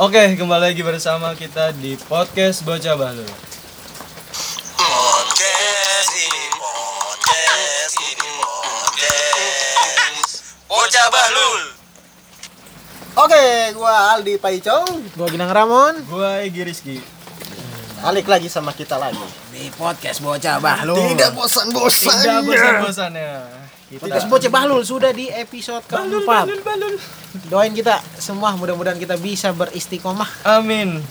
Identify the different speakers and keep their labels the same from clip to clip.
Speaker 1: Oke, kembali lagi bersama kita di podcast Bocah Balu.
Speaker 2: Podcast ini podcast ini podcast Bocah Bahlul
Speaker 3: Oke, gua Aldi Paicong.
Speaker 4: Gua Ginang Ramon
Speaker 1: Gua Egi Rizky.
Speaker 3: Balik lagi sama kita lagi.
Speaker 4: di podcast Bocah Bahlul.
Speaker 3: Tidak bosan-bosan.
Speaker 1: Tidak bosan-bosannya. Kita
Speaker 4: Podcast Bocah Bahlul sudah di episode keempat. Doain kita semua mudah-mudahan kita bisa beristiqomah.
Speaker 1: Amin.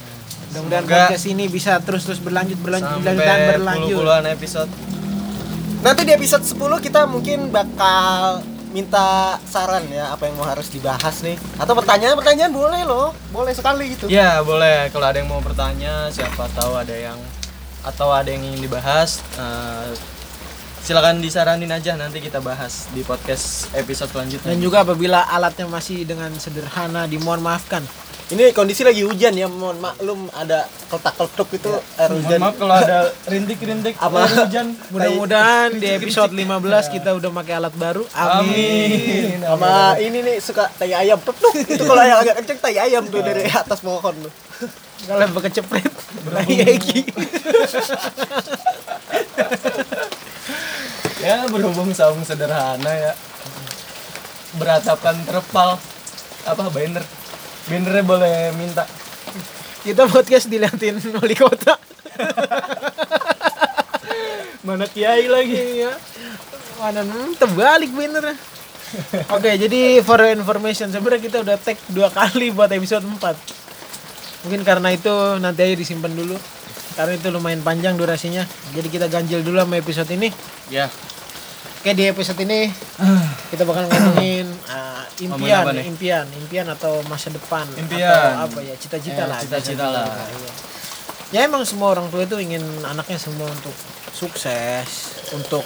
Speaker 4: Mudah-mudahan podcast ini bisa terus-terus berlanjut berlanjut berlanjut dan
Speaker 1: Sampai
Speaker 4: berlanjut.
Speaker 1: puluh-puluhan episode.
Speaker 3: Nanti di episode 10 kita mungkin bakal minta saran ya apa yang mau harus dibahas nih atau pertanyaan-pertanyaan boleh loh boleh sekali gitu
Speaker 1: Ya, boleh. Kalau ada yang mau bertanya, siapa tahu ada yang atau ada yang ingin dibahas, eh, silakan disaranin aja nanti kita bahas di podcast episode selanjutnya.
Speaker 4: Dan juga apabila alatnya masih dengan sederhana dimohon maafkan.
Speaker 3: ini kondisi lagi hujan ya mohon maklum ada kotak kotak itu air
Speaker 1: Mohon
Speaker 3: hujan
Speaker 1: maaf kalau ada rintik-rintik
Speaker 3: Apa?
Speaker 1: air hujan.
Speaker 4: Mudah-mudahan di episode 15 kita udah pakai alat baru. Amin.
Speaker 1: Amin.
Speaker 3: sama ini nih suka tai ayam tuk itu kalau yang agak kenceng tai ayam tuh dari atas pohon tuh
Speaker 4: Kalau kecepret. Egi.
Speaker 1: Ya berhubung saung sederhana ya beratapkan terpal apa banner bannernya boleh minta
Speaker 4: Kita podcast diliatin wali kota.
Speaker 1: mana kiai lagi
Speaker 4: Iya. Mana hmm, terbalik bener. Oke, jadi for information sebenarnya kita udah tag dua kali buat episode 4. Mungkin karena itu nanti aja disimpan dulu. Karena itu lumayan panjang durasinya. Jadi kita ganjil dulu sama episode ini.
Speaker 1: ya
Speaker 4: Oke, di episode ini kita bakal ngomongin uh, impian,
Speaker 1: apa
Speaker 4: impian, impian atau masa depan
Speaker 1: Impian.
Speaker 4: atau apa ya, cita-cita
Speaker 1: Ya,
Speaker 4: lah.
Speaker 1: cita-cita lah.
Speaker 4: iya. Ya emang semua orang tua itu ingin anaknya semua untuk sukses, untuk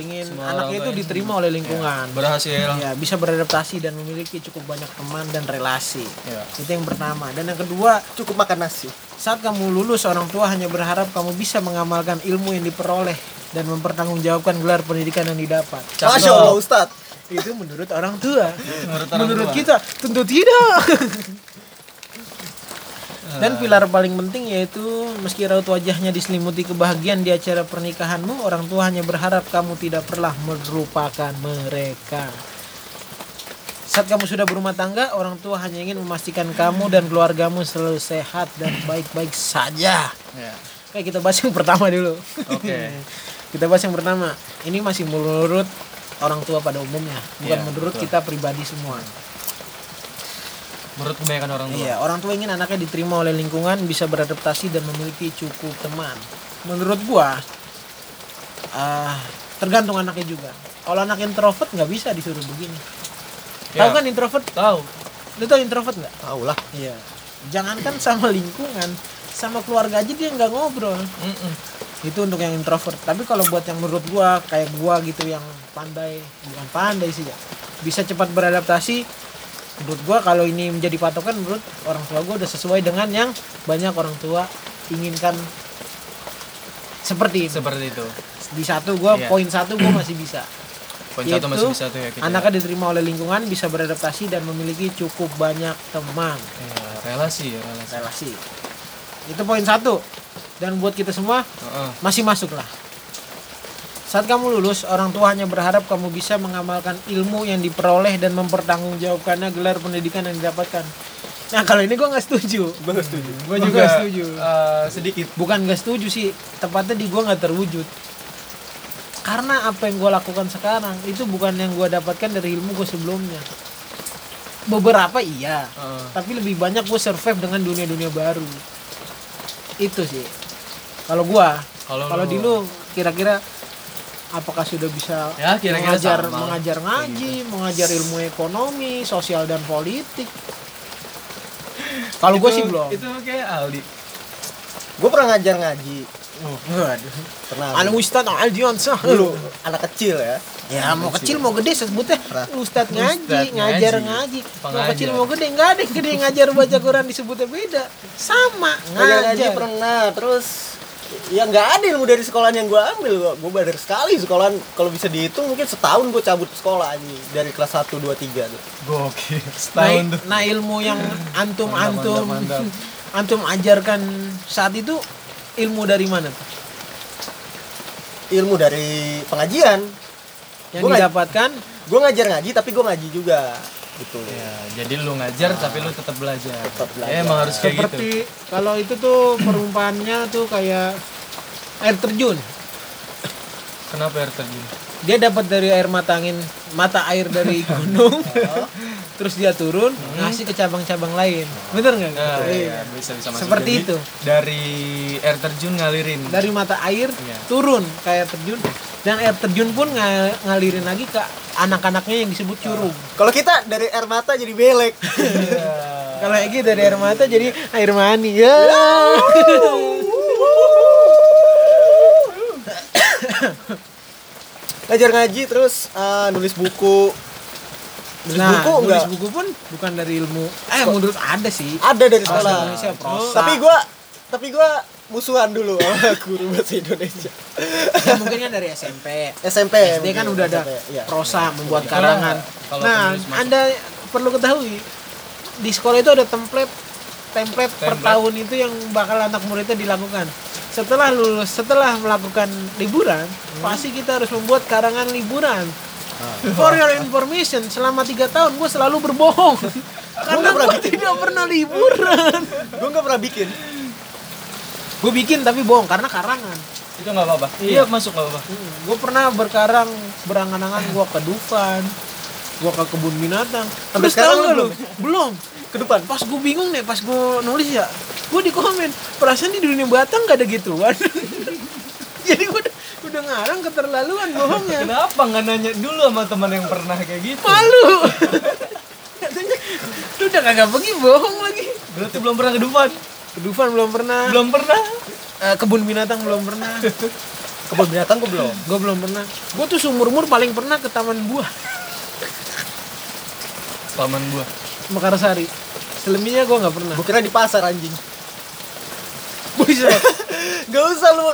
Speaker 4: ingin
Speaker 1: Semua
Speaker 4: anaknya itu diterima oleh lingkungan.
Speaker 1: berhasil
Speaker 4: Ya, bisa beradaptasi dan memiliki cukup banyak teman dan relasi.
Speaker 1: Ya.
Speaker 4: Itu yang pertama. Dan yang kedua,
Speaker 3: cukup makan nasi
Speaker 4: saat kamu lulus, orang tua hanya berharap kamu bisa mengamalkan ilmu yang diperoleh dan mempertanggungjawabkan gelar pendidikan yang didapat.
Speaker 3: Masya Allah
Speaker 1: dong.
Speaker 3: Ustadz
Speaker 4: Itu menurut orang tua.
Speaker 1: menurut orang
Speaker 4: menurut
Speaker 1: tua.
Speaker 4: kita tentu tidak. Dan pilar paling penting yaitu meski raut wajahnya diselimuti kebahagiaan di acara pernikahanmu, orang tua hanya berharap kamu tidak pernah melupakan mereka. Saat kamu sudah berumah tangga, orang tua hanya ingin memastikan kamu dan keluargamu selalu sehat dan baik-baik saja.
Speaker 1: ya
Speaker 4: Oke, kita bahas yang pertama dulu.
Speaker 1: oke
Speaker 4: kita bahas yang pertama. Ini masih menurut orang tua pada umumnya, bukan
Speaker 1: Iya,
Speaker 4: menurut
Speaker 1: betul.
Speaker 4: kita pribadi semua.
Speaker 1: menurut kebanyakan orang tua
Speaker 4: Iya, orang tua ingin anaknya diterima oleh lingkungan, bisa beradaptasi dan memiliki cukup teman. Menurut gua, ah tergantung anaknya juga. Kalau anak introvert nggak bisa disuruh begini.
Speaker 1: Ya.
Speaker 4: Tahu kan introvert?
Speaker 1: tahu
Speaker 4: Lu tahu introvert nggak?
Speaker 3: tahu lah
Speaker 4: Iya. Jangankan sama lingkungan, sama keluarga aja dia nggak ngobrol.
Speaker 1: Mm-mm.
Speaker 4: Itu untuk yang introvert. Tapi kalau buat yang menurut gua kayak gua gitu yang pandai, bukan pandai sih ya. Bisa cepat beradaptasi. Menurut gua kalau ini menjadi patokan menurut orang tua gua udah sesuai dengan yang banyak orang tua inginkan seperti ini.
Speaker 1: seperti itu
Speaker 4: Di satu gua
Speaker 1: Iya.
Speaker 4: poin satu gua masih bisa.
Speaker 1: poin satu masih bisa tuh ya kita
Speaker 4: Anaknya diterima oleh lingkungan, bisa beradaptasi dan memiliki cukup banyak teman.
Speaker 1: ya, relasi ya relasi
Speaker 4: Relasi. Itu poin satu. Dan buat kita semua
Speaker 1: Heeh.
Speaker 4: masih masuk lah. Saat kamu lulus, orang tua hanya berharap kamu bisa mengamalkan ilmu yang diperoleh dan mempertanggungjawabkannya gelar pendidikan yang didapatkan. Nah kalau ini gue nggak setuju.
Speaker 3: gue gak setuju
Speaker 4: Gue juga nggak setuju.
Speaker 1: eh, sedikit
Speaker 4: Bukan nggak setuju sih, tepatnya di gue nggak terwujud. Karena apa yang gue lakukan sekarang itu bukan yang gue dapatkan dari ilmu gue sebelumnya. Beberapa iya,
Speaker 1: Heeh.
Speaker 4: tapi lebih banyak gue survive dengan dunia-dunia baru. Itu sih. Kalau gua,
Speaker 1: Kalau
Speaker 4: di lu kira-kira apakah sudah bisa
Speaker 1: Ya, kira-kira
Speaker 4: mengajar
Speaker 1: sama.
Speaker 4: mengajar ngaji, mengajar ilmu ekonomi, sosial dan politik? Kalau gue
Speaker 1: Itu-
Speaker 4: sih belum.
Speaker 1: itu kayak Aldi
Speaker 3: gue pernah ngajar ngaji
Speaker 4: Waduh.
Speaker 3: pernah
Speaker 4: Anu Ustadz Aldiansah.
Speaker 3: dulu anak kecil ya
Speaker 4: Ya mau kecil mau gede sebutnya Ustadz ngaji, ngajar
Speaker 1: ngaji.
Speaker 4: ngaji. Mau kecil mau gede nggak ada yang gede ngajar baca Quran disebutnya beda. Sama
Speaker 3: ngajar ngaji
Speaker 4: ngajar.
Speaker 3: pernah terus ya nggak ada ilmu dari sekolahan yang gue ambil. Gue gue badar sekali sekolahan. Kalau bisa dihitung mungkin setahun gue cabut sekolah aja dari kelas 1, 2, 3 tuh.
Speaker 1: Gokil.
Speaker 4: Nah,
Speaker 1: Setahun tuh.
Speaker 4: nah ilmu yang antum
Speaker 1: Mantap,
Speaker 4: antum
Speaker 1: mantap,
Speaker 4: antum ajarkan saat itu ilmu dari mana tuh?
Speaker 3: ilmu dari pengajian.
Speaker 4: Yang
Speaker 3: Gua
Speaker 4: didapatkan?
Speaker 3: gue ngajar ngaji tapi gue ngaji juga gitu
Speaker 1: Ya, jadi lu ngajar tapi lu tetap belajar.
Speaker 3: Tetap belajar.
Speaker 1: Ya, emang harus kayak gitu.
Speaker 4: seperti kalau itu tuh perumpamannya tuh kayak air terjun.
Speaker 1: Kenapa air terjun?
Speaker 4: Dia dapat dari air mata angin, mata air dari gunung. terus dia turun ngasih ke cabang-cabang lain. Bener nggak?
Speaker 1: Nah,
Speaker 4: Iya.
Speaker 1: iya, bisa bisa masuk.
Speaker 4: Seperti
Speaker 1: Jadi,
Speaker 4: itu.
Speaker 1: Dari air terjun ngalirin.
Speaker 4: Dari mata air
Speaker 1: Iya.
Speaker 4: turun kayak terjun dan air terjun pun nga- ngalirin lagi ke anak-anaknya yang disebut curug.
Speaker 3: kalau kita dari air mata jadi belek
Speaker 4: Kalau Egi dari air mata jadi air mani ya.
Speaker 3: ngajar ngaji terus ah, nulis buku nulis
Speaker 4: Nah,
Speaker 3: buku
Speaker 4: nulis
Speaker 3: enggak
Speaker 4: buku pun bukan dari ilmu. Eh, menurut ada sih.
Speaker 3: ada dari sekolah
Speaker 4: Indonesia prosa.
Speaker 3: tapi gue tapi gue musuhan dulu sama guru bahasa Indonesia
Speaker 4: Ya, mungkin kan dari SMP.
Speaker 3: SMP
Speaker 4: SD kan
Speaker 3: mungkin,
Speaker 4: udah ada
Speaker 3: SMP, iya.
Speaker 4: prosa membuat
Speaker 1: Iya.
Speaker 4: karangan.
Speaker 1: Kalau
Speaker 4: Nah. Anda perlu ketahui di sekolah itu ada template template per
Speaker 1: Template.
Speaker 4: tahun itu yang bakal anak muridnya dilakukan. Setelah lulus, setelah melakukan liburan,
Speaker 3: Hmm.
Speaker 4: pasti kita harus membuat karangan liburan.
Speaker 3: Ah.
Speaker 4: For your information, selama tiga tahun gue selalu berbohong. Karena gue tidak pernah liburan.
Speaker 3: gue nggak pernah bikin
Speaker 4: gue bikin tapi bohong karena karangan.
Speaker 1: Itu nggak apa-apa.
Speaker 4: Iya.
Speaker 1: Iya, masuk nggak apa-apa.
Speaker 4: gue pernah berkarang berangan-angan gue ke Dufan gue ke kebun binatang Terus
Speaker 3: sekarang lu belum?
Speaker 4: belum
Speaker 3: ke depan
Speaker 4: pas gue bingung nih pas gue nulis ya gue di komen perasaan di dunia batang gak ada gituan jadi gue udah, udah ngarang keterlaluan bohongnya
Speaker 1: Kenapa nggak nanya dulu sama teman yang pernah kayak gitu?
Speaker 4: malu katanya lu udah kagak pergi bohong lagi
Speaker 1: Berarti belum pernah ke Dufan.
Speaker 4: Ke Dufan belum pernah.
Speaker 1: Belum pernah.
Speaker 4: Eh, kebun binatang belum pernah.
Speaker 3: Kebun binatang gue belum.
Speaker 4: Gue belum pernah. Gue tuh seumur umur paling pernah ke taman buah.
Speaker 1: Paman gua.
Speaker 4: Mekarsari. Selebihnya gue nggak pernah.
Speaker 3: Gue kira di pasar anjing.
Speaker 4: Bisa
Speaker 3: gak usah lu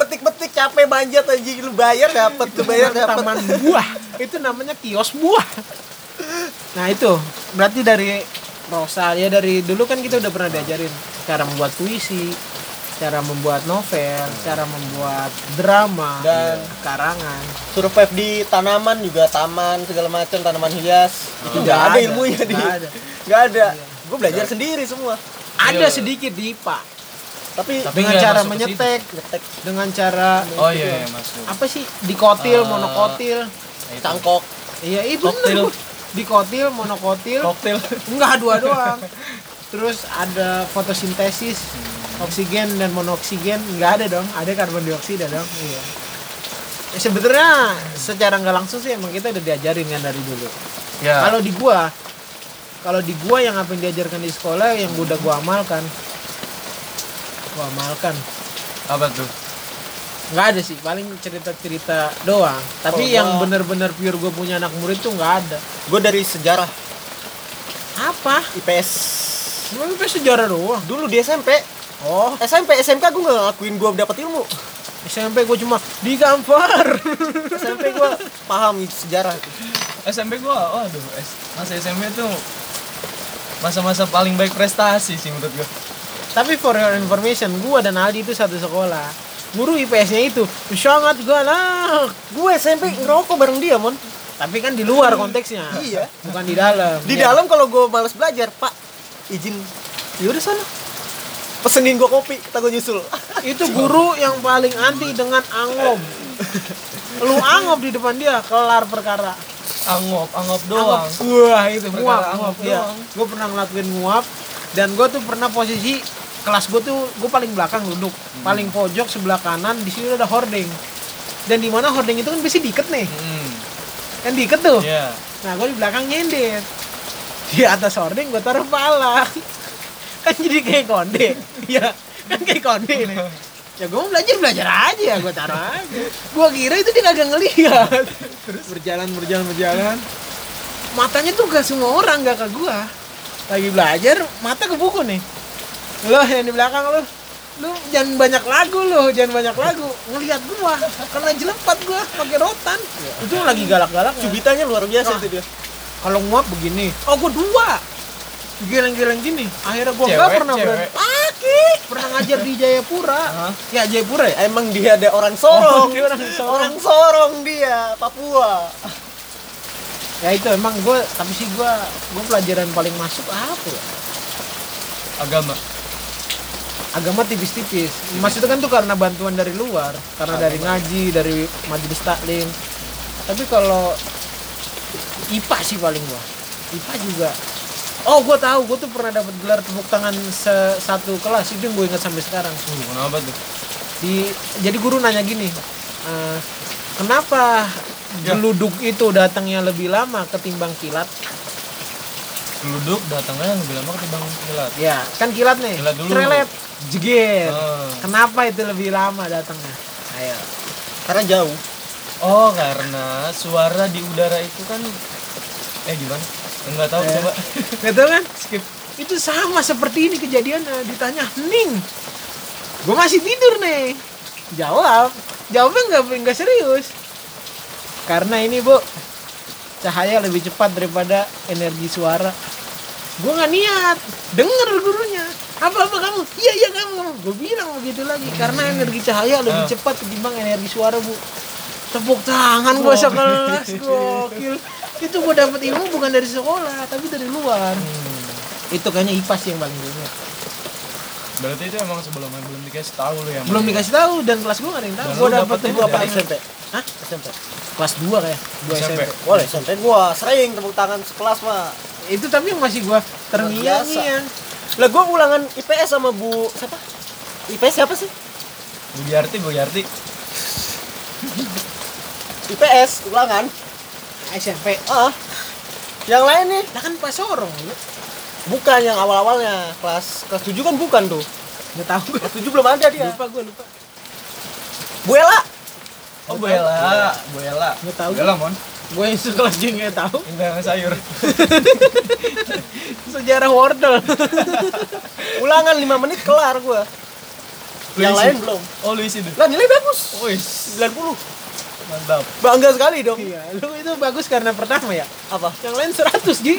Speaker 3: petik-petik capek manjat anjing. Lu bayar dapet lu bayar dapet.
Speaker 4: Taman buah. Itu namanya kios buah. Nah itu. Berarti dari prosa ya dari dulu kan kita udah pernah diajarin cara membuat puisi cara membuat novel cara membuat drama
Speaker 3: Dan-
Speaker 4: karangan.
Speaker 3: survive di tanaman juga taman segala macam tanaman hias. Itu
Speaker 4: Nggak
Speaker 3: ada
Speaker 4: ada,
Speaker 3: ilmunya di
Speaker 4: nggak ada.
Speaker 3: ada. Gue belajar sendiri semua.
Speaker 4: Ada
Speaker 1: Iya.
Speaker 4: sedikit di IPA
Speaker 3: tapi,
Speaker 1: Tapi
Speaker 4: dengan cara menyetek
Speaker 3: ngetek
Speaker 4: dengan cara
Speaker 1: Oh iya, iya masuk.
Speaker 4: apa sih? Dikotil
Speaker 1: Eh,
Speaker 4: monokotil.
Speaker 1: itu.
Speaker 3: cangkok.
Speaker 4: Iya itu
Speaker 1: Koktil.
Speaker 4: dikotil monokotil.
Speaker 1: Koktail.
Speaker 4: Enggak, dua doang. Terus ada fotosintesis, oksigen dan monoksigen nggak ada dong, ada karbon dioksida dong. Iya. Ya, sebenarnya secara nggak langsung sih emang kita udah diajarin kan dari dulu.
Speaker 1: Ya.
Speaker 4: Kalau di gua, kalau di gua yang apa yang diajarkan di sekolah yang udah gua amalkan, gua amalkan.
Speaker 1: apa tuh?
Speaker 4: Nggak ada sih, paling cerita-cerita doang. Tapi
Speaker 3: Oh,
Speaker 4: yang
Speaker 3: gua-
Speaker 4: bener-bener pure gue punya anak murid tuh nggak ada.
Speaker 3: gue dari sejarah
Speaker 4: Apa?
Speaker 3: IPS
Speaker 4: Cuma itu sejarah doang.
Speaker 3: dulu di SMP
Speaker 4: Oh,
Speaker 3: SMP SMK gue nggak ngakuin gue dapat ilmu
Speaker 4: SMP gue cuma digambar.
Speaker 3: SMP gue paham sejarah
Speaker 1: SMP gua, waduh, masa SMP tuh masa-masa paling baik prestasi sih menurut gua.
Speaker 4: Tapi for your information, gue dan Aldi itu satu sekolah. Guru IPS-nya itu sangat galak.
Speaker 3: gue SMP ngerokok bareng dia mon
Speaker 4: Tapi kan di luar konteksnya.
Speaker 3: Iya.
Speaker 4: Bukan di dalam.
Speaker 3: di
Speaker 4: Ya.
Speaker 3: dalam kalau gue males belajar pak izin yaudah sana pesenin gue kopi kita gue nyusul
Speaker 4: Itu guru yang paling anti dengan angop. Lu angop di depan dia, kelar perkara.
Speaker 1: Angop, angop doang.
Speaker 4: Wah, itu
Speaker 1: Perkara
Speaker 4: nguap,
Speaker 1: angop
Speaker 4: ya.
Speaker 1: doang.
Speaker 4: Gue pernah ngelakuin nguap dan gue tuh pernah posisi kelas gue tuh gue paling belakang duduk,
Speaker 1: Hmm.
Speaker 4: paling pojok sebelah kanan di sini ada hording. Dan di mana hording itu kan biasanya diikat nih,
Speaker 1: Hmm.
Speaker 4: kan diikat tuh.
Speaker 1: Iya.
Speaker 4: Nah, gue di belakang nyender. Di atas hording gue taruh pala. kan jadi kayak konde. Ya, kan kayak konde nih. Ya gue mau belajar belajar aja, gue taruh aja. Gue kira itu dia kagak ngelihat. Terus berjalan berjalan berjalan. Matanya tuh gak semua orang gak ke gue. Lagi belajar, mata ke buku nih. Lo yang di belakang lo. lu jangan banyak lagu lu jangan banyak lagu ngelihat gua karena jelepat gua pakai rotan itu lagi galak-galak
Speaker 3: Cubitanya luar biasa
Speaker 4: Nah.
Speaker 3: itu dia.
Speaker 4: Kalau nguap begini. Oh gua dua. Geleng-geleng gini. Akhirnya gua nggak pernah
Speaker 1: cewek.
Speaker 4: berani. Aki, pernah ngajar di Jayapura. Ya Jayapura ya?
Speaker 3: Emang dia ada orang Sorong.
Speaker 4: Oh, dia orang Sorong.
Speaker 3: Orang Sorong dia, Papua.
Speaker 4: ya itu emang gua tapi sih gua gua pelajaran paling masuk apa ya?
Speaker 1: Agama.
Speaker 4: Agama tipis-tipis. Maksudnya kan tuh karena bantuan dari luar. Karena dari ngaji dari majelis taklim. Tapi kalau IPA sih paling gua. IPA juga. Oh gua tahu gua tuh pernah dapat gelar tepuk tangan se- satu kelas. Itu yang gue ingat sampai sekarang.
Speaker 1: Uh, kenapa tuh?
Speaker 4: Di jadi guru nanya gini "Eh, kenapa
Speaker 1: Ya.
Speaker 4: geluduk itu datangnya lebih lama ketimbang kilat?
Speaker 1: Duduk datangnya lebih lama ketimbang kilat.
Speaker 4: Ya kan kilat nih.
Speaker 1: Kilat dulu.
Speaker 4: Cerelet, jeger
Speaker 1: Ah.
Speaker 4: kenapa itu lebih lama datangnya? Ayo.
Speaker 3: Karena jauh.
Speaker 1: Oh karena suara di udara itu kan eh gimana enggak tahu
Speaker 4: Eh.
Speaker 1: coba
Speaker 4: Gak tau kan? Skip. Itu sama seperti ini kejadiannya. Ditanya, Ning, gue masih tidur nih. Jawab. Jawabnya nggak nggak serius. Karena ini bu, cahaya lebih cepat daripada energi suara. Gue nggak niat. Denger gurunya. Apa apa kamu? Iya iya kamu. Gue bilang begitu lagi. Karena energi cahaya lebih
Speaker 1: Ah.
Speaker 4: cepat ketimbang energi suara bu. Tepuk tangan gue sekelas gokil. Itu gue dapet ilmu bukan dari sekolah tapi dari luar. Itu kayaknya IPA sih yang paling gue ingat.
Speaker 1: berarti itu emang sebelumnya belum dikasih tahu lu ya
Speaker 4: Belum dikasih tahu dan kelas gue gak ada yang tahu.
Speaker 1: Dan
Speaker 4: Gue dapet
Speaker 3: Gua apa. SMP?
Speaker 4: Hah?
Speaker 3: SMP.
Speaker 4: Kelas 2 kayak. 2
Speaker 1: SMP.
Speaker 4: SMP.
Speaker 3: Boleh, SMP gua sering tepuk tangan sekelas mah.
Speaker 4: Itu tapi yang masih gue terngiang-ngiang.
Speaker 3: Lah gua ulangan IPS sama Bu siapa? IPS siapa sih?
Speaker 1: Bu Yarti Bu Yarti
Speaker 3: IPS ulangan.
Speaker 4: SMP.
Speaker 3: Ah. Yang lain nih
Speaker 4: Lah kan pas sorong lu.
Speaker 3: bukan yang awal-awalnya. Kelas kelas 7 kan bukan tuh.
Speaker 4: Gak tahu gue.
Speaker 3: Kelas 7 belum ada dia.
Speaker 4: Lupa gue lupa.
Speaker 3: Bu Ella.
Speaker 1: oh Bu Ella Bu Ella
Speaker 4: Gak tahu.
Speaker 1: Bu Ella mon
Speaker 4: Gue yang sekelas juga gak tahu.
Speaker 1: Indah sayur
Speaker 4: Sejarah wordle.
Speaker 3: Ulangan 5 menit kelar gua. Yang lain belum.
Speaker 1: oh Luis itu
Speaker 3: Lah nilai bagus.
Speaker 1: Wis
Speaker 3: 90.
Speaker 1: Mantap.
Speaker 3: Bangga sekali dong.
Speaker 4: Iya, lu itu bagus karena pertama ya.
Speaker 3: Apa?
Speaker 4: Yang lain 100 Gi.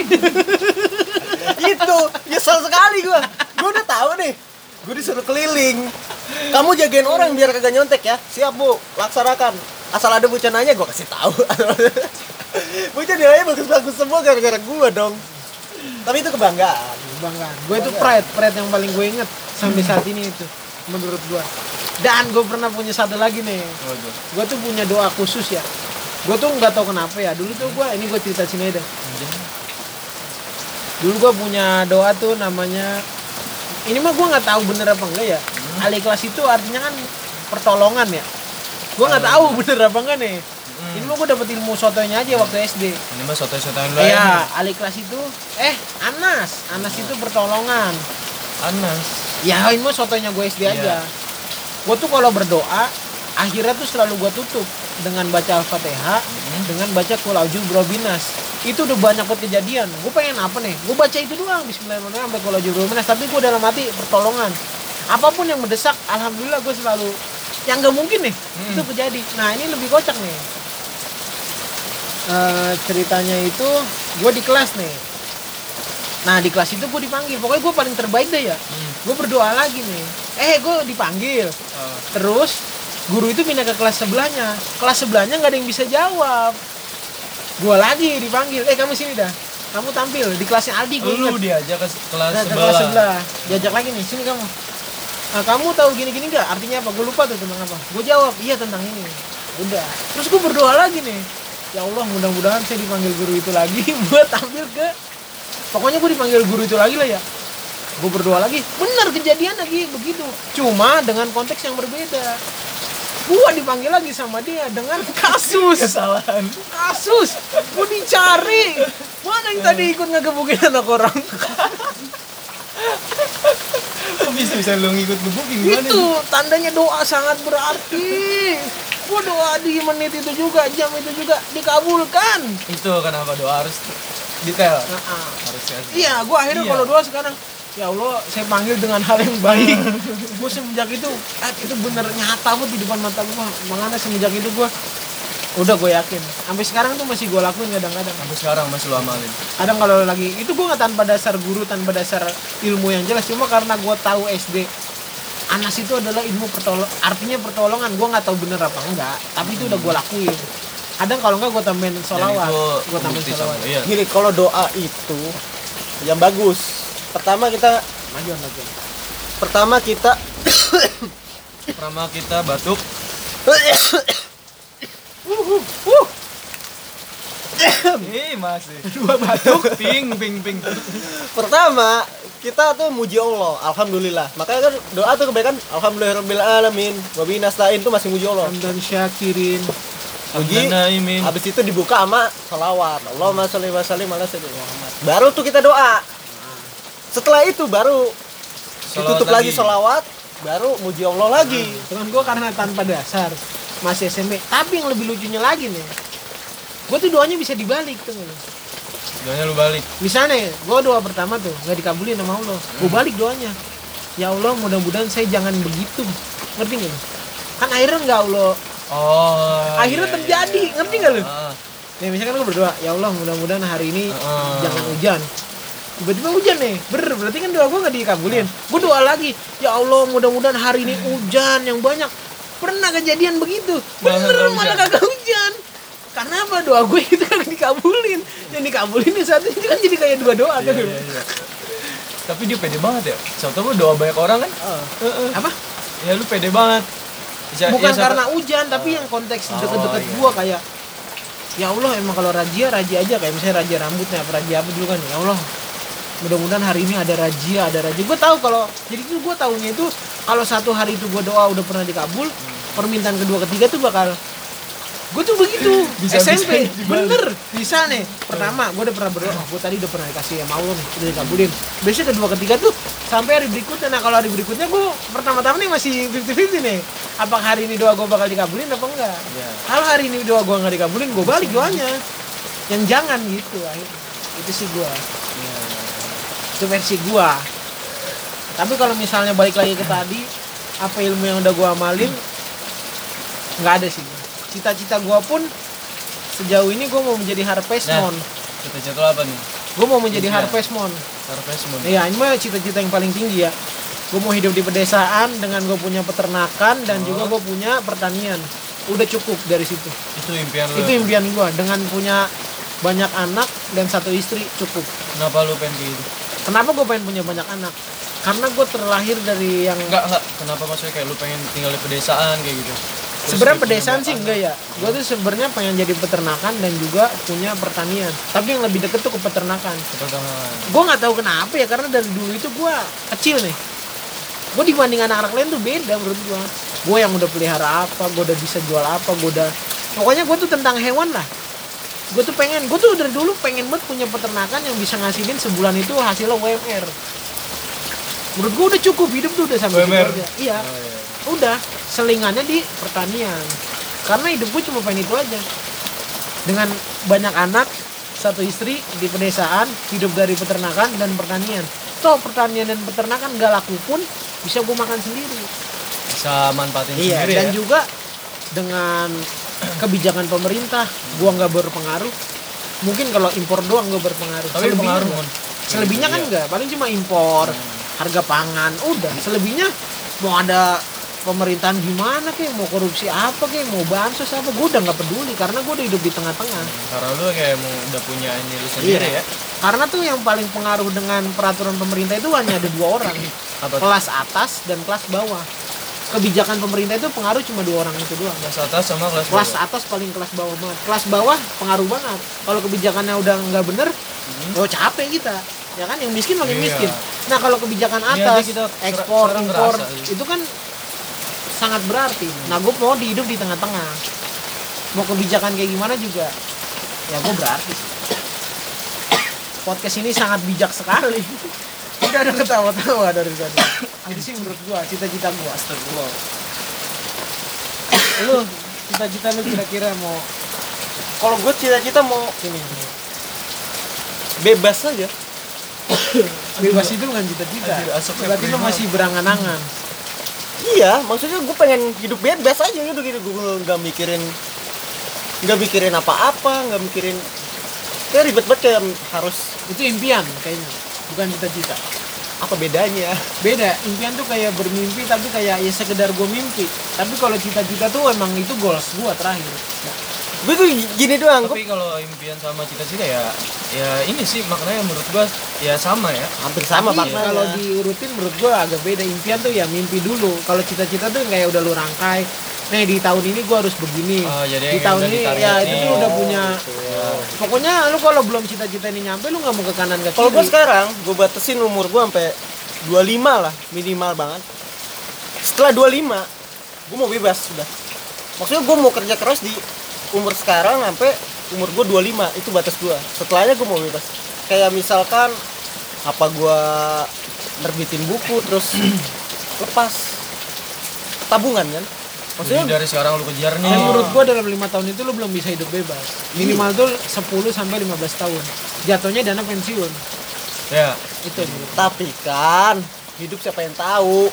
Speaker 3: itu nyesel sekali gua. Gua udah tahu nih gua disuruh keliling. Kamu jagain orang biar kagak nyontek ya. Siap bu. Laksanakan. Asal ada bocah nanya gua kasih tahu. Bocah nilainya bagus-bagus semua gara-gara gua dong. Tapi itu kebanggaan.
Speaker 4: Banggaan. Gue itu pride, pride yang paling gue inget sampai saat ini itu menurut gue. Dan gue pernah punya satu lagi nih.
Speaker 1: oh, tuh.
Speaker 4: Gue tuh punya doa khusus ya. Gue tuh nggak tahu kenapa ya. Dulu tuh gue ini gue cerita sini aja. Dulu gue punya doa tuh namanya ini mah gue nggak tahu bener apa enggak ya. Ali kelas itu artinya kan pertolongan ya. Gue nggak tahu bener apa enggak nih. Ini mah gue dapet ilmu sotonya aja waktu SD.
Speaker 1: ini mah soto-sotoan lu
Speaker 4: Iya, ali kelas itu eh Anas, Anas itu pertolongan.
Speaker 1: Anas
Speaker 4: Ya ini mah sotonya gue SD
Speaker 1: Iya.
Speaker 4: aja. Gue tuh kalau berdoa akhirnya tuh selalu gue tutup dengan baca al-fatihah, dengan baca kul aujul binas. Itu udah banyak banget kejadian. Gue pengen apa nih? Gue baca itu doang Bismillahirrahmanirrahim sampai kul aujul binas. Tapi gue dalam hati pertolongan. Apa pun yang mendesak, alhamdulillah gue selalu yang gak mungkin nih itu terjadi. Nah ini lebih kocak nih. Eh, ceritanya itu gue di kelas nih. Nah di kelas itu gue dipanggil. Pokoknya gue paling terbaik deh ya. Gue berdoa lagi nih. Eh gue dipanggil.
Speaker 1: Oh.
Speaker 4: Terus guru itu pindah ke kelas sebelahnya. Kelas sebelahnya nggak ada yang bisa jawab. Gue lagi dipanggil. Eh kamu sini dah. Kamu tampil di kelasnya Aldi gue
Speaker 1: lu
Speaker 4: ingat.
Speaker 1: diajak ke kelas
Speaker 4: Nah,
Speaker 1: sebelah
Speaker 4: kelas sebelah. Diajak lagi nih. Sini kamu. Nah, kamu tahu gini-gini nggak? Artinya apa? Gue lupa tuh tentang apa. Gue jawab iya tentang ini. Udah. Terus gue berdoa lagi nih. Ya Allah mudah-mudahan saya dipanggil guru itu lagi buat tampil ke. Pokoknya gue dipanggil guru itu lagi lah ya. Gue berdoa lagi. Bener kejadian lagi begitu. Cuma dengan konteks yang berbeda. Gue dipanggil lagi sama dia dengan kasus.
Speaker 1: Kesalahan.
Speaker 4: Kasus. Gue dicari. Mana yang tadi ikut ngegebukin anak orang?
Speaker 1: Kok bisa bisa lu ngikut gebukin? Gimana
Speaker 4: itu tandanya doa sangat berarti. Gue doa di menit itu juga jam itu juga dikabulkan.
Speaker 1: Itu kenapa doa harus detail?
Speaker 4: Nah, ah.
Speaker 1: harus
Speaker 4: iya gue akhirnya
Speaker 1: Iya.
Speaker 4: kalau doa sekarang ya Allah saya panggil dengan hal yang baik. Gue semenjak itu ah, itu bener nyata banget di depan mata gue makanya semenjak itu gue udah gue yakin. Sampai sekarang tuh masih gue lakuin kadang-kadang.
Speaker 1: Sampai sekarang masih lu amalin.
Speaker 4: kadang kalau lagi itu gue nggak tanpa dasar guru tanpa dasar ilmu yang jelas. Cuma karena gue tahu SD Anas itu adalah ilmu pertolong artinya pertolongan. Gue nggak tahu bener apa enggak tapi itu udah gue lakuin. Kadang kalau enggak gue tambahin solawat gue tambahin solawat
Speaker 1: Iya.
Speaker 3: Gini, kalau doa itu yang bagus. Pertama kita
Speaker 4: majuan majuan
Speaker 3: pertama kita
Speaker 1: Pertama kita batuk, Ih, masih. Dua batuk, ping, ping, ping.
Speaker 3: pertama kita tuh muji Allah, alhamdulillah. Makanya kan doa tuh kebanyakan alhamdulillahirabbil alamin. Wa bihi nasta'in tuh masih muji Allah.
Speaker 4: dan syakirin
Speaker 3: Muji,
Speaker 1: Naimin.
Speaker 3: habis itu dibuka sama salawat. Allahumma sholli wa sallim ala sayyidina Muhammad. Baru tuh kita doa. Setelah itu baru ditutup lagi salawat, baru muji Allah lagi.
Speaker 4: dengan gue karena tanpa dasar masih SMP tapi yang lebih lucunya lagi nih gue tuh doanya bisa dibalik tuh
Speaker 1: Doanya lu balik.
Speaker 4: misalnya gue doa pertama tuh nggak dikabulin sama Allah gue balik doanya ya Allah mudah-mudahan saya jangan begitu ngerti nggak lu? kan akhirnya nggak Allah
Speaker 1: Oh.
Speaker 4: Akhirnya
Speaker 1: iya,
Speaker 4: terjadi,
Speaker 1: iya, iya.
Speaker 4: ngerti nggak lu?
Speaker 1: Ah,
Speaker 4: ya misalkan gue berdoa ya Allah mudah-mudahan hari ini
Speaker 1: Heeh.
Speaker 4: jangan hujan tiba-tiba hujan nih. Ber berarti kan doa gue nggak dikabulin. Gue doa lagi. Ya Allah mudah-mudahan hari ini hujan yang banyak. Pernah kejadian begitu? Bener malah kagak hujan. Karena apa? Doa gue itu kagak dikabulin. Yang dikabulin yang satu itu kan jadi kayak dua doa kan
Speaker 1: iya, iya. Tapi dia pede banget ya. Tahu lu doa banyak orang kan?
Speaker 4: apa?
Speaker 1: Ya lu pede banget. Ya-
Speaker 4: bukan
Speaker 1: ya,
Speaker 4: karena hujan tapi yang konteks
Speaker 1: Oh,
Speaker 4: deket-deket
Speaker 1: iya.
Speaker 4: gua kayak ya Allah emang kalau razia razia aja. Kayak misalnya razia rambutnya apa razia apa dulu kan? Ya Allah mudah-mudahan hari ini ada razia ada razia. Gue tahu kalau jadi itu gue tahunya itu kalau satu hari itu gue doa udah pernah dikabul permintaan kedua ketiga tuh bakal gue tuh begitu.
Speaker 1: Bisa-
Speaker 4: SMP
Speaker 1: bisa.
Speaker 4: Bener. Bisa nih. Pertama gue udah pernah berdoa oh, gue tadi udah pernah dikasih sama Allah nih udah dikabulin. Biasanya kedua ketiga tuh sampai hari berikutnya. Nah kalau hari berikutnya gue pertama-tama nih masih 50-50 nih. Apakah hari ini doa gue bakal dikabulin apa enggak?
Speaker 1: Iya.
Speaker 4: kalau hari ini doa gue nggak dikabulin gue balik doanya. Yang jangan gitu akhirnya. Itu sih gue
Speaker 1: Iya,
Speaker 4: itu versi gue tapi kalau misalnya balik lagi ke tadi apa ilmu yang udah gue amalin nggak ada sih cita-cita gue pun sejauh ini gue mau menjadi harvest
Speaker 1: Nah. Cita-cita apa nih?
Speaker 4: gue mau menjadi
Speaker 1: Iya.
Speaker 4: harvest moon
Speaker 1: Harvest Moon.
Speaker 4: Iya, ini mah cita-cita yang paling tinggi ya. Gue mau hidup di pedesaan dengan gue punya peternakan dan
Speaker 1: Oh.
Speaker 4: juga gue punya pertanian. Udah cukup dari situ.
Speaker 1: Itu impian lu.
Speaker 4: Itu impian gue dengan punya banyak anak dan satu istri cukup.
Speaker 1: Kenapa lu pengen gitu?
Speaker 4: Kenapa gue pengen punya banyak anak? Karena gue terlahir dari yang
Speaker 1: Enggak, enggak. Kenapa maksudnya kayak lu pengen tinggal di pedesaan kayak gitu?
Speaker 4: Sebenarnya pedesaan sih enggak ya. Gue tuh sebenarnya pengen jadi peternakan dan juga punya pertanian. Tapi yang lebih deket tuh ke peternakan.
Speaker 1: Peternakan.
Speaker 4: gue nggak tahu kenapa ya karena dari dulu itu gue kecil nih gue dibanding anak-anak lain tuh beda menurut gue gue yang udah pelihara apa gue udah bisa jual apa gue udah pokoknya gue tuh tentang hewan lah gue tuh pengen gue tuh dari dulu pengen banget punya peternakan yang bisa ngasilin sebulan itu hasilnya WMR menurut gue udah cukup hidup tuh udah sampai
Speaker 1: WMR?
Speaker 4: iya.
Speaker 1: Oh, iya.
Speaker 4: udah selingannya di pertanian. Karena hidup gue cuma pengen itu aja. Dengan banyak anak satu istri di pedesaan hidup dari peternakan dan pertanian. Toh pertanian dan peternakan gak laku pun bisa gue makan sendiri.
Speaker 1: Bisa manfaatin
Speaker 4: iya
Speaker 1: sendiri
Speaker 4: dan
Speaker 1: ya.
Speaker 4: juga dengan kebijakan pemerintah gua nggak berpengaruh. Mungkin kalau impor doang gue berpengaruh.
Speaker 1: Tapi
Speaker 4: Selebihnya
Speaker 1: pengaruh
Speaker 4: nggak.
Speaker 1: kan.
Speaker 4: selebihnya kan
Speaker 1: Iya.
Speaker 4: enggak paling cuma impor harga pangan udah. Selebihnya mau ada pemerintahan gimana kek? Mau korupsi apa kek? Mau bansos apa? Gue udah nggak peduli karena gue udah hidup di tengah-tengah.
Speaker 1: Karena lu kayak mau udah punya ini lu sendiri
Speaker 4: Iya.
Speaker 1: ya.
Speaker 4: karena tuh yang paling pengaruh dengan peraturan pemerintah itu hanya ada dua orang.
Speaker 1: Apa
Speaker 4: kelas atas dan kelas bawah kebijakan pemerintah itu pengaruh cuma dua orang itu doang.
Speaker 1: Kelas atas sama kelas
Speaker 4: kelas
Speaker 1: bawah.
Speaker 4: atas paling kelas bawah banget. Kelas bawah pengaruh banget. Kalau kebijakannya udah nggak bener oh capek kita. Ya kan? Yang miskin makin
Speaker 1: Hmm. Iya.
Speaker 4: miskin. Nah kalau kebijakan
Speaker 1: Iya,
Speaker 4: atas
Speaker 1: kita
Speaker 4: ekspor impor itu kan sangat berarti. Nah gue mau di hidup di tengah-tengah. Mau kebijakan kayak gimana juga ya gue berarti. Sih. podcast ini sangat bijak sekali. Udah ada ketawa-tawa dari tadi itu sih menurut gua cita-cita gua. Astagfirullah. Lu cita-cita lu kira-kira mau
Speaker 3: Kalau gue cita-cita mau
Speaker 4: sini
Speaker 3: bebas saja.
Speaker 4: bebas itu bukan cita-cita. Berarti lu masih berangan-angan.
Speaker 3: Iya, maksudnya gue pengen hidup bebas aja gitu gitu. Gue nggak mikirin nggak mikirin apa-apa, nggak mikirin. Kayak ribet banget kayak harus
Speaker 4: itu impian kayaknya. Bukan cita-cita
Speaker 3: apa bedanya?
Speaker 4: beda impian tuh kayak bermimpi tapi kayak ya sekedar gue mimpi tapi kalau cita-cita tuh emang itu goals gue terakhir
Speaker 3: Gue tuh gini doang, gue
Speaker 1: Tapi kalau impian sama cita-cita ya ya ini sih maknanya menurut gua ya sama ya.
Speaker 3: hampir sama
Speaker 4: Tapi
Speaker 3: maknanya.
Speaker 4: kalau diurutin menurut gue agak beda impian tuh ya mimpi dulu kalau cita-cita tuh kayak udah lu rangkai nih di tahun ini gue harus begini
Speaker 1: Oh, jadi
Speaker 4: di tahun ini ya itu tuh udah punya
Speaker 1: Ya.
Speaker 4: pokoknya lu kalau belum cita-cita ini nyampe lu nggak mau ke kanan ke kiri
Speaker 3: Kalau gue sekarang, gue batasin umur gue sampai 25 lah, minimal banget. Setelah 25, gue mau bebas sudah. Maksudnya gue mau kerja keras di umur sekarang sampai umur gue 25, itu batas gue. Setelahnya gue mau bebas. Kayak misalkan apa gue nerbitin buku terus lepas tabungan kan.
Speaker 1: Jadi
Speaker 3: Maksudnya
Speaker 1: dari sekarang lu kejar nih.
Speaker 4: Dan menurut gua dalam lima tahun itu lu belum bisa hidup bebas. Minimal tuh 10 sampai 15 tahun. Jatuhnya dana pensiun.
Speaker 1: ya.
Speaker 4: Itu menurut.
Speaker 3: tapi kan hidup siapa yang tahu.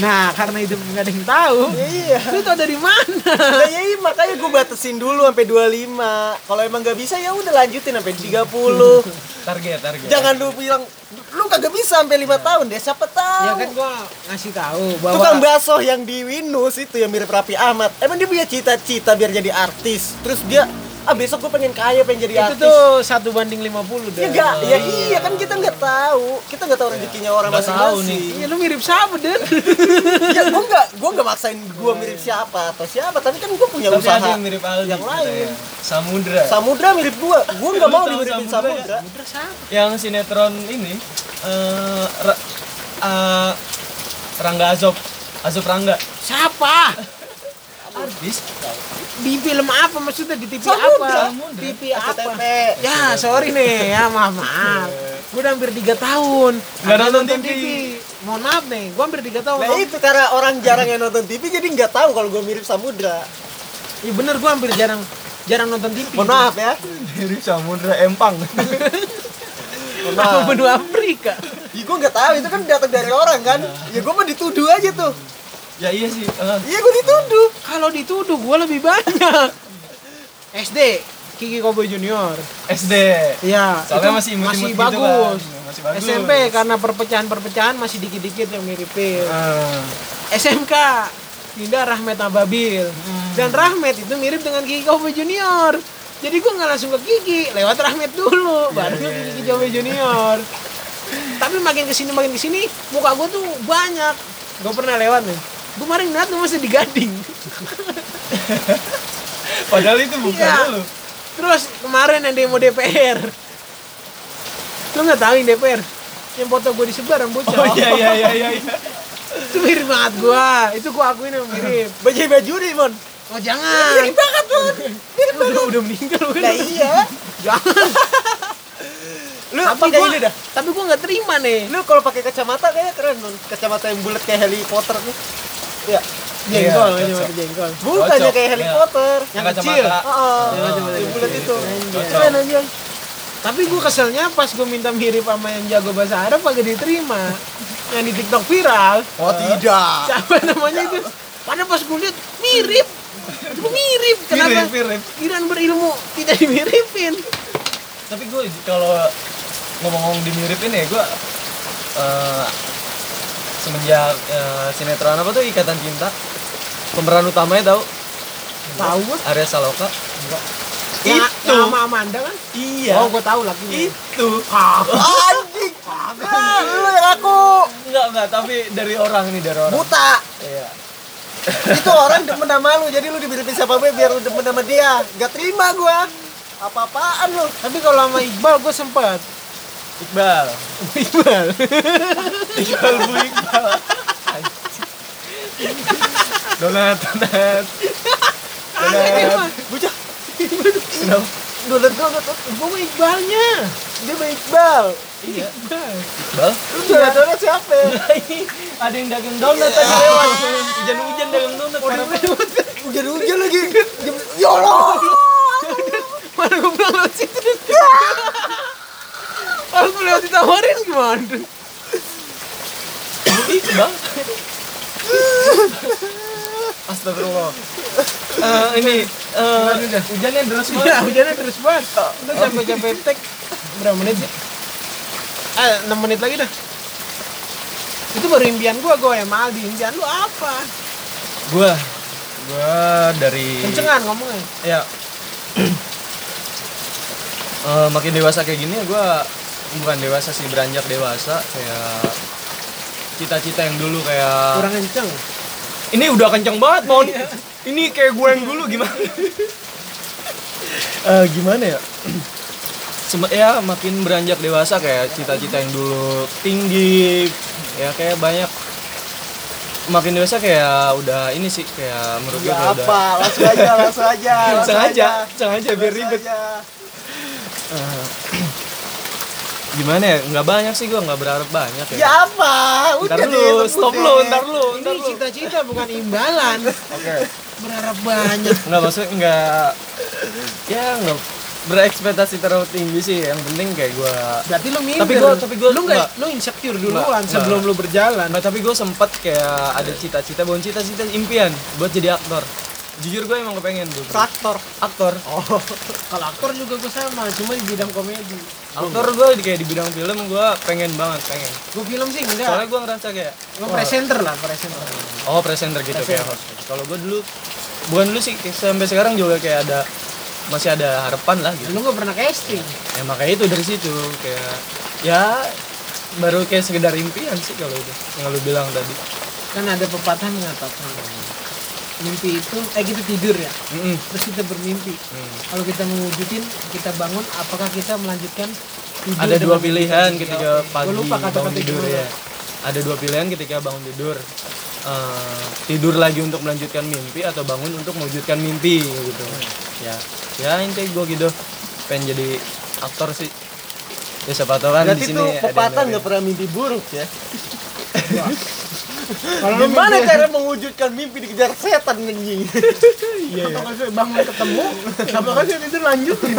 Speaker 4: Nah, karena hidup nggak ada yang tahu.
Speaker 3: Iya.
Speaker 4: Lu tau dari mana?
Speaker 3: Nah, ya iya, makanya gue batasin dulu sampai 25. Kalau emang nggak bisa ya udah lanjutin sampai 30.
Speaker 1: Target, target.
Speaker 3: Jangan lu bilang lu kagak bisa sampai 5 tahun deh, siapa tahu.
Speaker 4: ya kan gua ngasih tahu bahwa
Speaker 3: Tukang bakso yang di Windows itu yang mirip Raffi Ahmad. Emang dia punya cita-cita biar jadi artis. Terus dia ah besok gue pengen kaya pengen jadi
Speaker 4: itu
Speaker 3: artis.
Speaker 4: tuh satu banding 50 dah.
Speaker 3: Ya enggak, ya iya kan kita nggak tahu. Kita nggak tahu rezekinya orang
Speaker 1: Nggak tahu
Speaker 3: masing-masing.
Speaker 4: Iya lu mirip siapa Den?
Speaker 3: ya gue nggak gue nggak maksain gue mirip siapa atau siapa tapi kan gue punya
Speaker 1: Tapi
Speaker 3: usaha
Speaker 1: ada yang mirip Aldi.
Speaker 3: yang lain
Speaker 1: katanya. Samudra.
Speaker 3: Samudra mirip gue gue nggak mau dimiripin
Speaker 1: Samudra ya?
Speaker 3: Samudra
Speaker 4: Udra siapa?
Speaker 1: yang sinetron ini eh Ra- eh, Rangga Azob. Azob Rangga.
Speaker 4: Siapa?
Speaker 1: Artis.
Speaker 4: Di film apa maksudnya di TV
Speaker 3: Samudra.
Speaker 4: apa? TV apa? Ya, sorry nih, ya maaf maaf. Gue udah hampir tiga tahun
Speaker 1: Nggak
Speaker 4: Nggak
Speaker 1: nonton TV.
Speaker 4: Mohon maaf nih, gue hampir tiga tahun.
Speaker 3: nah itu karena orang jarang yang nonton TV jadi nggak tahu kalau gue mirip Samudra
Speaker 4: Iya bener, gue hampir jarang jarang nonton TV.
Speaker 3: mohon maaf ya
Speaker 1: Mirip Samudra Empang.
Speaker 4: Apa benua Afrika?
Speaker 3: ya, gue nggak tahu itu kan datang dari orang kan ya gue mah dituduh aja tuh
Speaker 1: ya iya sih. eh.
Speaker 3: iya gue dituduh
Speaker 4: Kalau dituduh, gue lebih banyak. SD, Kiki Kobe Junior.
Speaker 1: SD.
Speaker 4: Iya,
Speaker 1: Soalnya
Speaker 4: itu
Speaker 1: masih imut-imut
Speaker 4: masih
Speaker 1: gitu
Speaker 4: bagus.
Speaker 1: kan. Masih bagus.
Speaker 4: SMP karena perpecahan-perpecahan masih dikit-dikit yang miripin.
Speaker 1: Ah.
Speaker 4: SMK Dinda Rahmat Ababil dan Rahmat itu mirip dengan Kiki Kobe Junior jadi gue nggak langsung ke Kiki lewat Rahmat dulu baru ke
Speaker 1: iya,
Speaker 4: Kiki Kobe Junior tapi makin ke sini makin ke sini muka gue tuh banyak gue pernah lewat nih gue kemarin ngeliat lu masih digading
Speaker 1: Padahal itu bukan
Speaker 4: Iya.
Speaker 1: lu.
Speaker 4: terus kemarin yang demo DPR lu nggak tahu yang DPR yang foto gue disebar yang bocah.
Speaker 1: Oh iya iya iya iya. iya.
Speaker 4: itu mirip banget gua. Itu gua akuin yang mirip.
Speaker 3: Baju baju nih mon.
Speaker 4: Oh jangan.
Speaker 3: Mirip banget mon. Mirip
Speaker 4: udah udah meninggal kan
Speaker 3: nah iya.
Speaker 4: Jangan.
Speaker 3: Lu
Speaker 4: tapi
Speaker 3: pakai
Speaker 4: gua
Speaker 3: ini dah
Speaker 4: tapi gua nggak terima nih.
Speaker 3: Lu kalau pakai kacamata kayaknya keren mon. Kacamata yang bulat kayak Harry Potter nih ya
Speaker 4: jengkol
Speaker 1: Iya,
Speaker 4: ini
Speaker 1: cocok.
Speaker 4: mah jengkol
Speaker 3: bukannya kayak Harry
Speaker 1: iya.
Speaker 3: Potter
Speaker 4: Yang kecil.
Speaker 3: Heeh.
Speaker 4: Yang kacamata.
Speaker 3: yang bulat itu
Speaker 4: Anjay.
Speaker 3: keren aja
Speaker 4: tapi gua keselnya pas gua minta mirip sama yang jago bahasa Arab kagak diterima. Yang di TikTok viral.
Speaker 3: Oh tidak.
Speaker 4: Siapa namanya itu? Padahal pas gua lihat mirip. Itu mirip. Kenapa?
Speaker 1: Mirip, mirip.
Speaker 4: Iran berilmu tidak dimiripin.
Speaker 1: Tapi gue kalau ngomong-ngomong dimiripin ya gue eh, semenjak eh, sinetron apa tuh Ikatan Cinta? Pemeran utamanya tahu
Speaker 4: tahu
Speaker 1: Arya Saloka.
Speaker 4: Yang,
Speaker 1: Itu.
Speaker 4: yang sama Amanda kan?
Speaker 1: Iya.
Speaker 4: Oh gua tahu lakinya
Speaker 1: itu.
Speaker 3: Anjing. Lu yang aku.
Speaker 1: Enggak enggak tapi dari orang nih dari orang.
Speaker 3: Buta.
Speaker 1: Iya.
Speaker 3: Itu orang demen sama lu jadi lu diberi siapa gue biar lu demen sama dia. Gak terima gua. Apa-apaan lu?
Speaker 4: Tapi kalau sama Iqbal gua sempet
Speaker 1: Iqbal.
Speaker 4: Iqbal.
Speaker 1: Iqbal Bu Iqbal. Donat donat. Donat.
Speaker 3: Bocah.
Speaker 1: Kenapa?
Speaker 3: Donat donat.
Speaker 4: Gua mau Iqbalnya.
Speaker 3: Dia mah Iqbal.
Speaker 1: Iya.
Speaker 4: Iqbal.
Speaker 1: Iqbal?
Speaker 3: Lu donat donat siapa?
Speaker 1: Ada yang dagang donat tadi lewat. Hujan-hujan dagang donat
Speaker 3: hujan-hujan lagi. Ya Allah.
Speaker 4: Mana gua bilang lewat situ Aku lewat ditawarin gimana?
Speaker 1: Itu bang. Astagfirullah. Eh, ini eh,
Speaker 4: udah.
Speaker 1: hujannya deras banget.
Speaker 4: hujannya terus banget. Udah capek-capek tek. Berapa menit sih? Eh, 6 menit lagi dah. Itu baru impian gua, gua yang Aldi. Impian lu apa?
Speaker 1: Gua, gua dari
Speaker 4: Kencengan ngomongnya.
Speaker 1: ya Eh, makin dewasa kayak gini ya gue bukan dewasa sih beranjak dewasa kayak cita-cita yang dulu kayak
Speaker 4: Kurang kenceng.
Speaker 1: ini udah kenceng banget mon ini kayak gue yang dulu gimana Eh, gimana ya Sem- ya makin beranjak dewasa kayak cita-cita yang dulu tinggi ya kayak banyak makin dewasa kayak udah ini sih kayak menurut gue kayak udah
Speaker 3: apa? Langsung aja, langsung aja. langsung
Speaker 1: sengaja
Speaker 3: aja.
Speaker 1: sengaja biar ribet
Speaker 3: aja.
Speaker 1: Eh, gimana ya nggak banyak sih gue nggak berharap banyak ya,
Speaker 3: Ya apa?
Speaker 1: ntar
Speaker 3: Udah
Speaker 1: lu
Speaker 3: deh,
Speaker 1: stop lu ntar lu ntar
Speaker 4: Ini
Speaker 1: lu
Speaker 4: cita-cita bukan imbalan.
Speaker 1: oke
Speaker 4: Berharap banyak.
Speaker 1: nggak maksudnya nggak ya nggak berekspektasi terlalu tinggi sih yang penting kayak gue
Speaker 4: Berarti lu minder.
Speaker 1: Tapi gua- tapi gua
Speaker 4: lu nggak
Speaker 1: nggak.
Speaker 4: lu insecure
Speaker 1: Nggak,
Speaker 4: duluan
Speaker 1: nggak.
Speaker 4: sebelum lu berjalan.
Speaker 1: Nah, tapi gue sempet kayak ada cita-cita bukan cita-cita impian buat jadi aktor jujur gue emang kepengen dulu
Speaker 3: Traktor.
Speaker 1: aktor
Speaker 3: Oh.
Speaker 4: Kalau aktor juga gue sama, cuma di bidang komedi.
Speaker 1: aktor gue kayak di bidang film gue pengen banget pengen
Speaker 4: Gue film sih
Speaker 1: soalnya
Speaker 4: enggak.
Speaker 1: gue ngerasa kayak
Speaker 4: Gue
Speaker 1: wah,
Speaker 4: presenter lah, presenter.
Speaker 1: Oh presenter gitu kayak host. Kalau gue dulu bukan dulu sih sampai sekarang juga kayak ada masih ada harapan lah gitu.
Speaker 4: Lu nggak pernah casting.
Speaker 1: Ya makanya itu dari situ kayak ya baru kayak sekedar impian sih kalau itu yang lu bilang tadi.
Speaker 4: Kan ada pepatah mengatakan mimpi itu eh kita tidur ya
Speaker 1: Mm-mm.
Speaker 4: terus kita bermimpi
Speaker 1: Hmm.
Speaker 4: kalau kita mewujudin kita bangun apakah kita melanjutkan tidur
Speaker 1: Ada dua pilihan
Speaker 4: mimpi?
Speaker 1: ketika pagi
Speaker 4: Gua lupa
Speaker 1: bangun
Speaker 4: kata-kata
Speaker 1: tidur ya. Ada dua pilihan ketika bangun tidur. Eh, tidur lagi untuk melanjutkan mimpi atau bangun untuk mewujudkan mimpi gitu. Ya, ya intinya gue gitu. Pengen jadi aktor sih. Ya siapa tahu kan di sini yang
Speaker 3: pepatah nggak pernah mimpi buruk ya.
Speaker 4: kalau lu
Speaker 3: Gimana cara mewujudkan mimpi dikejar setan anjing?
Speaker 1: Iya, iya.
Speaker 4: saya bangun ketemu apakah saya tidur lanjutin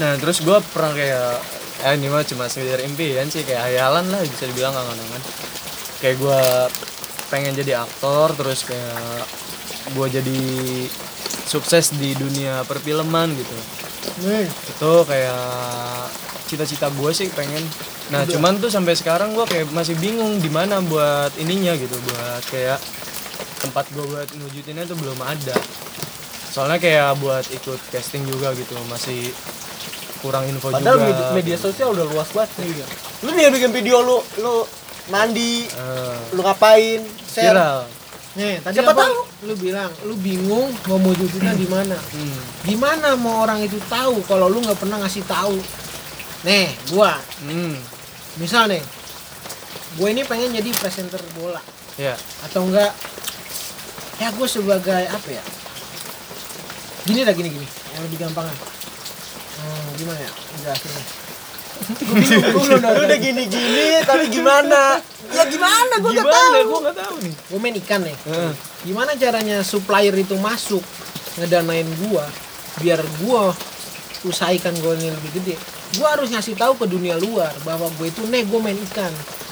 Speaker 1: Nah terus gue pernah kayak ya ini mah cuma sekedar impian sih kayak hayalan lah bisa dibilang angan-angan. Kayak gue pengen jadi aktor terus kayak gue jadi sukses di dunia perfilman gitu.
Speaker 4: Nih,
Speaker 1: Itu kayak cita-cita gue sih pengen. Nah cuman tuh sampai sekarang gue kayak masih bingung di mana buat ininya gitu buat kayak tempat gue buat ngewujudinnya tuh belum ada. Soalnya kayak buat ikut casting juga gitu masih kurang info
Speaker 3: Padahal
Speaker 1: juga.
Speaker 3: media, media sosial udah luas banget nih. Lu nih bikin video lu lu mandi,
Speaker 1: Eh,
Speaker 3: lu ngapain, share.
Speaker 1: viral.
Speaker 4: nih tadi
Speaker 3: Siapa
Speaker 4: apa
Speaker 3: tahu?
Speaker 4: lu bilang lu bingung mau mewujudinnya di mana
Speaker 1: Hmm.
Speaker 4: gimana mau orang itu tahu kalau lu nggak pernah ngasih tahu nih gua
Speaker 1: Hmm.
Speaker 4: Misal nih gue ini pengen jadi presenter bola
Speaker 1: Ya.
Speaker 4: atau enggak ya gue sebagai apa ya gini dah gini gini yang lebih gampang hmm, gimana ya gue gue belum
Speaker 3: Lu udah gini-gini tapi gimana? Ya gimana gua nggak
Speaker 1: Gimana?
Speaker 3: tahu.
Speaker 1: Gue nggak tahu nih.
Speaker 4: gue main ikan nih
Speaker 1: Heeh.
Speaker 4: gimana caranya supplier itu masuk ngedanain gua biar gua usaha ikan gue ini lebih gede gua harus ngasih tahu ke dunia luar bahwa gue itu nih gue main ikan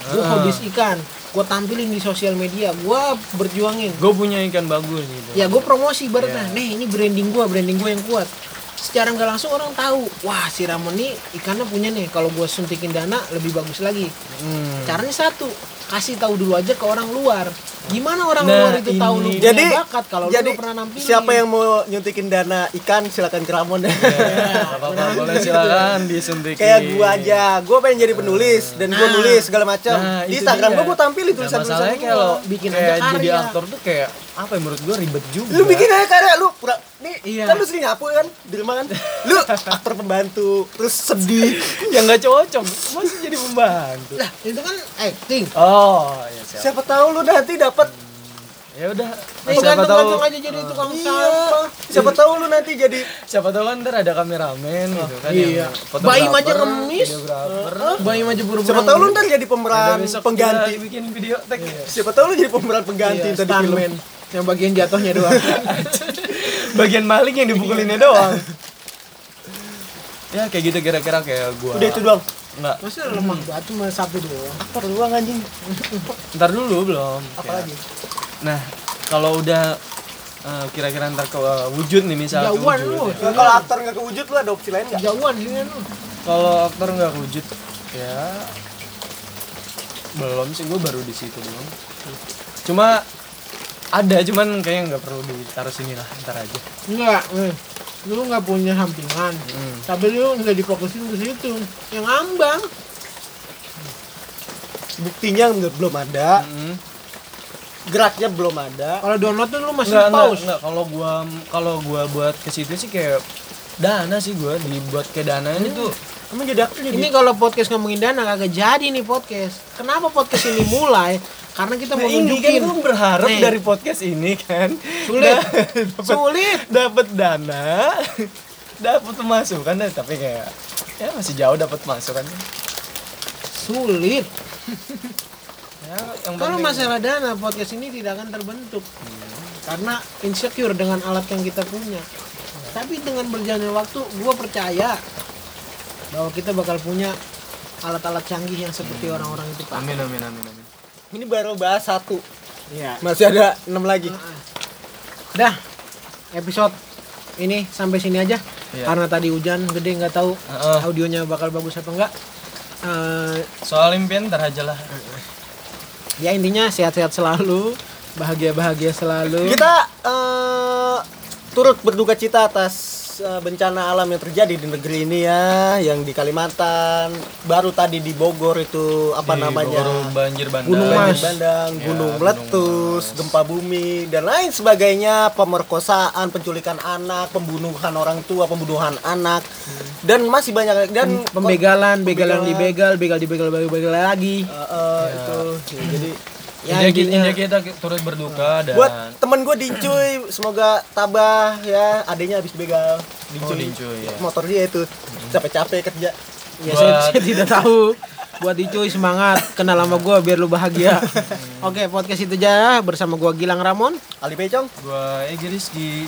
Speaker 4: gue
Speaker 1: Ah.
Speaker 4: hobis ikan gue tampilin di sosial media gue berjuangin
Speaker 1: Gue punya ikan bagus gitu.
Speaker 4: ya gue promosi ibaratnya
Speaker 1: Iya.
Speaker 4: nih ini branding gue branding gue yang kuat secara nggak langsung orang tahu wah si Ramon nih ikannya punya nih kalau gue suntikin dana lebih bagus lagi
Speaker 1: Hmm.
Speaker 4: caranya satu kasih tahu dulu aja ke orang luar gimana orang
Speaker 1: Nah,
Speaker 4: luar itu tahu lu
Speaker 1: ini.
Speaker 4: punya
Speaker 3: Jadi
Speaker 4: bakat kalau lu
Speaker 3: jadi
Speaker 4: nggak pernah nampilin
Speaker 3: siapa yang mau nyuntikin dana ikan silakan ke Ramon deh.
Speaker 1: Ya, apa-apa boleh silakan disuntikin.
Speaker 3: Kayak gua aja, gua pengen jadi penulis dan gua
Speaker 4: Nah.
Speaker 3: nulis segala macam.
Speaker 1: Nah,
Speaker 3: Di Instagram gua gua tampilin
Speaker 1: Nah,
Speaker 3: tulisan-tulisan
Speaker 1: masalahnya
Speaker 3: gua.
Speaker 1: kalau
Speaker 4: Bikin
Speaker 1: kayak
Speaker 4: aja
Speaker 1: jadi
Speaker 4: karya.
Speaker 1: aktor tuh kayak apa ya menurut gue ribet juga.
Speaker 3: Lu bikin aja karya lu pura nih
Speaker 4: Iya.
Speaker 3: kan lu sering nyapu kan di rumah kan. Lu aktor pembantu terus sedih.
Speaker 1: yang nggak cocok masih jadi pembantu.
Speaker 4: lah itu kan acting
Speaker 1: Oh, ya siap.
Speaker 3: Siapa tahu lu nanti dapat
Speaker 1: Ya udah.
Speaker 4: Nih
Speaker 1: siapa tahu
Speaker 4: gantung-gantung aja jadi tukang
Speaker 3: iya.
Speaker 4: sampah
Speaker 3: Siapa tahu lu nanti jadi
Speaker 1: siapa tahu kan ntar ada kameramen gitu kan
Speaker 4: iya. Baim aja ngemis.
Speaker 1: videografer.
Speaker 4: bayi aja buru-buru
Speaker 3: siapa tahu lu ntar jadi pemeran pengganti.
Speaker 1: kita bikin video tag.
Speaker 3: Siapa tahu lu jadi pemeran pengganti
Speaker 4: Iya,
Speaker 3: tadi film.
Speaker 4: yang bagian jatuhnya doang
Speaker 1: Bagian maling yang dipukulinnya doang. ya kayak gitu kira-kira kayak gua
Speaker 3: Udah itu doang.
Speaker 1: Nggak
Speaker 4: Masa lemah banget cuma satu doang.
Speaker 3: Aktor doang anjing.
Speaker 1: ntar dulu belum
Speaker 3: Apalagi?
Speaker 1: nah kalau udah eh, kira-kira ntar ke wujud nih misalnya
Speaker 4: Jauhan
Speaker 1: kewujud
Speaker 4: lu.
Speaker 1: ya.
Speaker 3: Nah, kalau aktor nggak kewujud lu ada opsi lain nggak?
Speaker 4: Jauhan sini lu.
Speaker 1: kalau aktor nggak wujud ya belum sih gue baru di situ doang cuma ada cuman kayaknya nggak perlu ditaruh sini lah ntar aja
Speaker 4: Enggak, eh. Lu nggak punya sampingan.
Speaker 1: Hmm.
Speaker 4: Tapi lu nggak difokusin ke situ. Yang ngambang.
Speaker 3: Buktinya nggak belum ada,
Speaker 1: Hmm.
Speaker 3: geraknya belum ada.
Speaker 4: Kalau download tuh lu masih
Speaker 1: Nggak, nggak,
Speaker 4: pause.
Speaker 1: nggak. Kalau gua kalau gua buat ke situ sih kayak dana sih gua dibuat ke dana ini tuh
Speaker 3: Emang jadi aktor jadi
Speaker 4: Ini kalau podcast ngomongin dana kagak jadi nih podcast. Kenapa podcast ini mulai? Karena kita mau
Speaker 1: Nah, ini kan
Speaker 4: nunjukin.
Speaker 1: gua berharap
Speaker 4: Nih.
Speaker 1: dari podcast ini kan
Speaker 4: Sulit.
Speaker 1: dapet-
Speaker 4: Sulit.
Speaker 1: dapat dana dapat pemasukan deh tapi kayak ya masih jauh dapat pemasukan
Speaker 4: Sulit.
Speaker 1: ya yang
Speaker 4: Kalau masalah dana podcast ini tidak akan terbentuk. Karena insecure dengan alat yang kita punya. Tapi dengan berjalannya waktu, gua percaya bahwa kita bakal punya alat-alat canggih yang seperti orang-orang itu pakai.
Speaker 1: amin amin amin amin
Speaker 3: ini baru bahas satu,
Speaker 4: Iya.
Speaker 3: masih ada enam lagi.
Speaker 4: Dah. Episode ini sampai sini aja.
Speaker 1: Iya.
Speaker 4: Karena tadi hujan gede nggak tahu
Speaker 1: Heeh.
Speaker 4: audionya bakal bagus apa enggak. Eh,
Speaker 1: soal impian ntar aja lah
Speaker 4: ya intinya sehat-sehat selalu, bahagia-bahagia selalu.
Speaker 3: Kita eh, turut berduka cita atas eh, bencana alam yang terjadi di negeri ini ya, yang di Kalimantan, baru tadi di Bogor itu apa
Speaker 1: Di
Speaker 3: namanya?
Speaker 1: Bogor banjir bandang.
Speaker 4: Gunung
Speaker 3: Banjir bandang,
Speaker 1: Ya,
Speaker 3: gunung
Speaker 1: gunung
Speaker 3: meletus, gempa bumi dan lain sebagainya, pemerkosaan, penculikan anak, pembunuhan orang tua, pembunuhan anak. Dan masih banyak dan
Speaker 4: Pembegalan, begalan
Speaker 3: Pembegalan.
Speaker 4: dibegal, begal dibegal, begal, begal lagi.
Speaker 3: Eh, eh, itu Ya, jadi
Speaker 4: Ya,
Speaker 1: intinya, kita turut berduka dan
Speaker 3: buat temen gue Dincuy semoga tabah ya. Adanya habis begal.
Speaker 1: Oh, Dincuy, ya.
Speaker 3: motor dia itu. Capek-capek kerja.
Speaker 4: Ya saya,
Speaker 1: Buat-
Speaker 4: saya tidak tahu. Buat dicuy semangat, kenal sama gua biar lu bahagia. Oke, podcast itu aja. Bersama gua Gilang Ramon.
Speaker 3: Ali Pecong.
Speaker 1: Gua Egi Rizky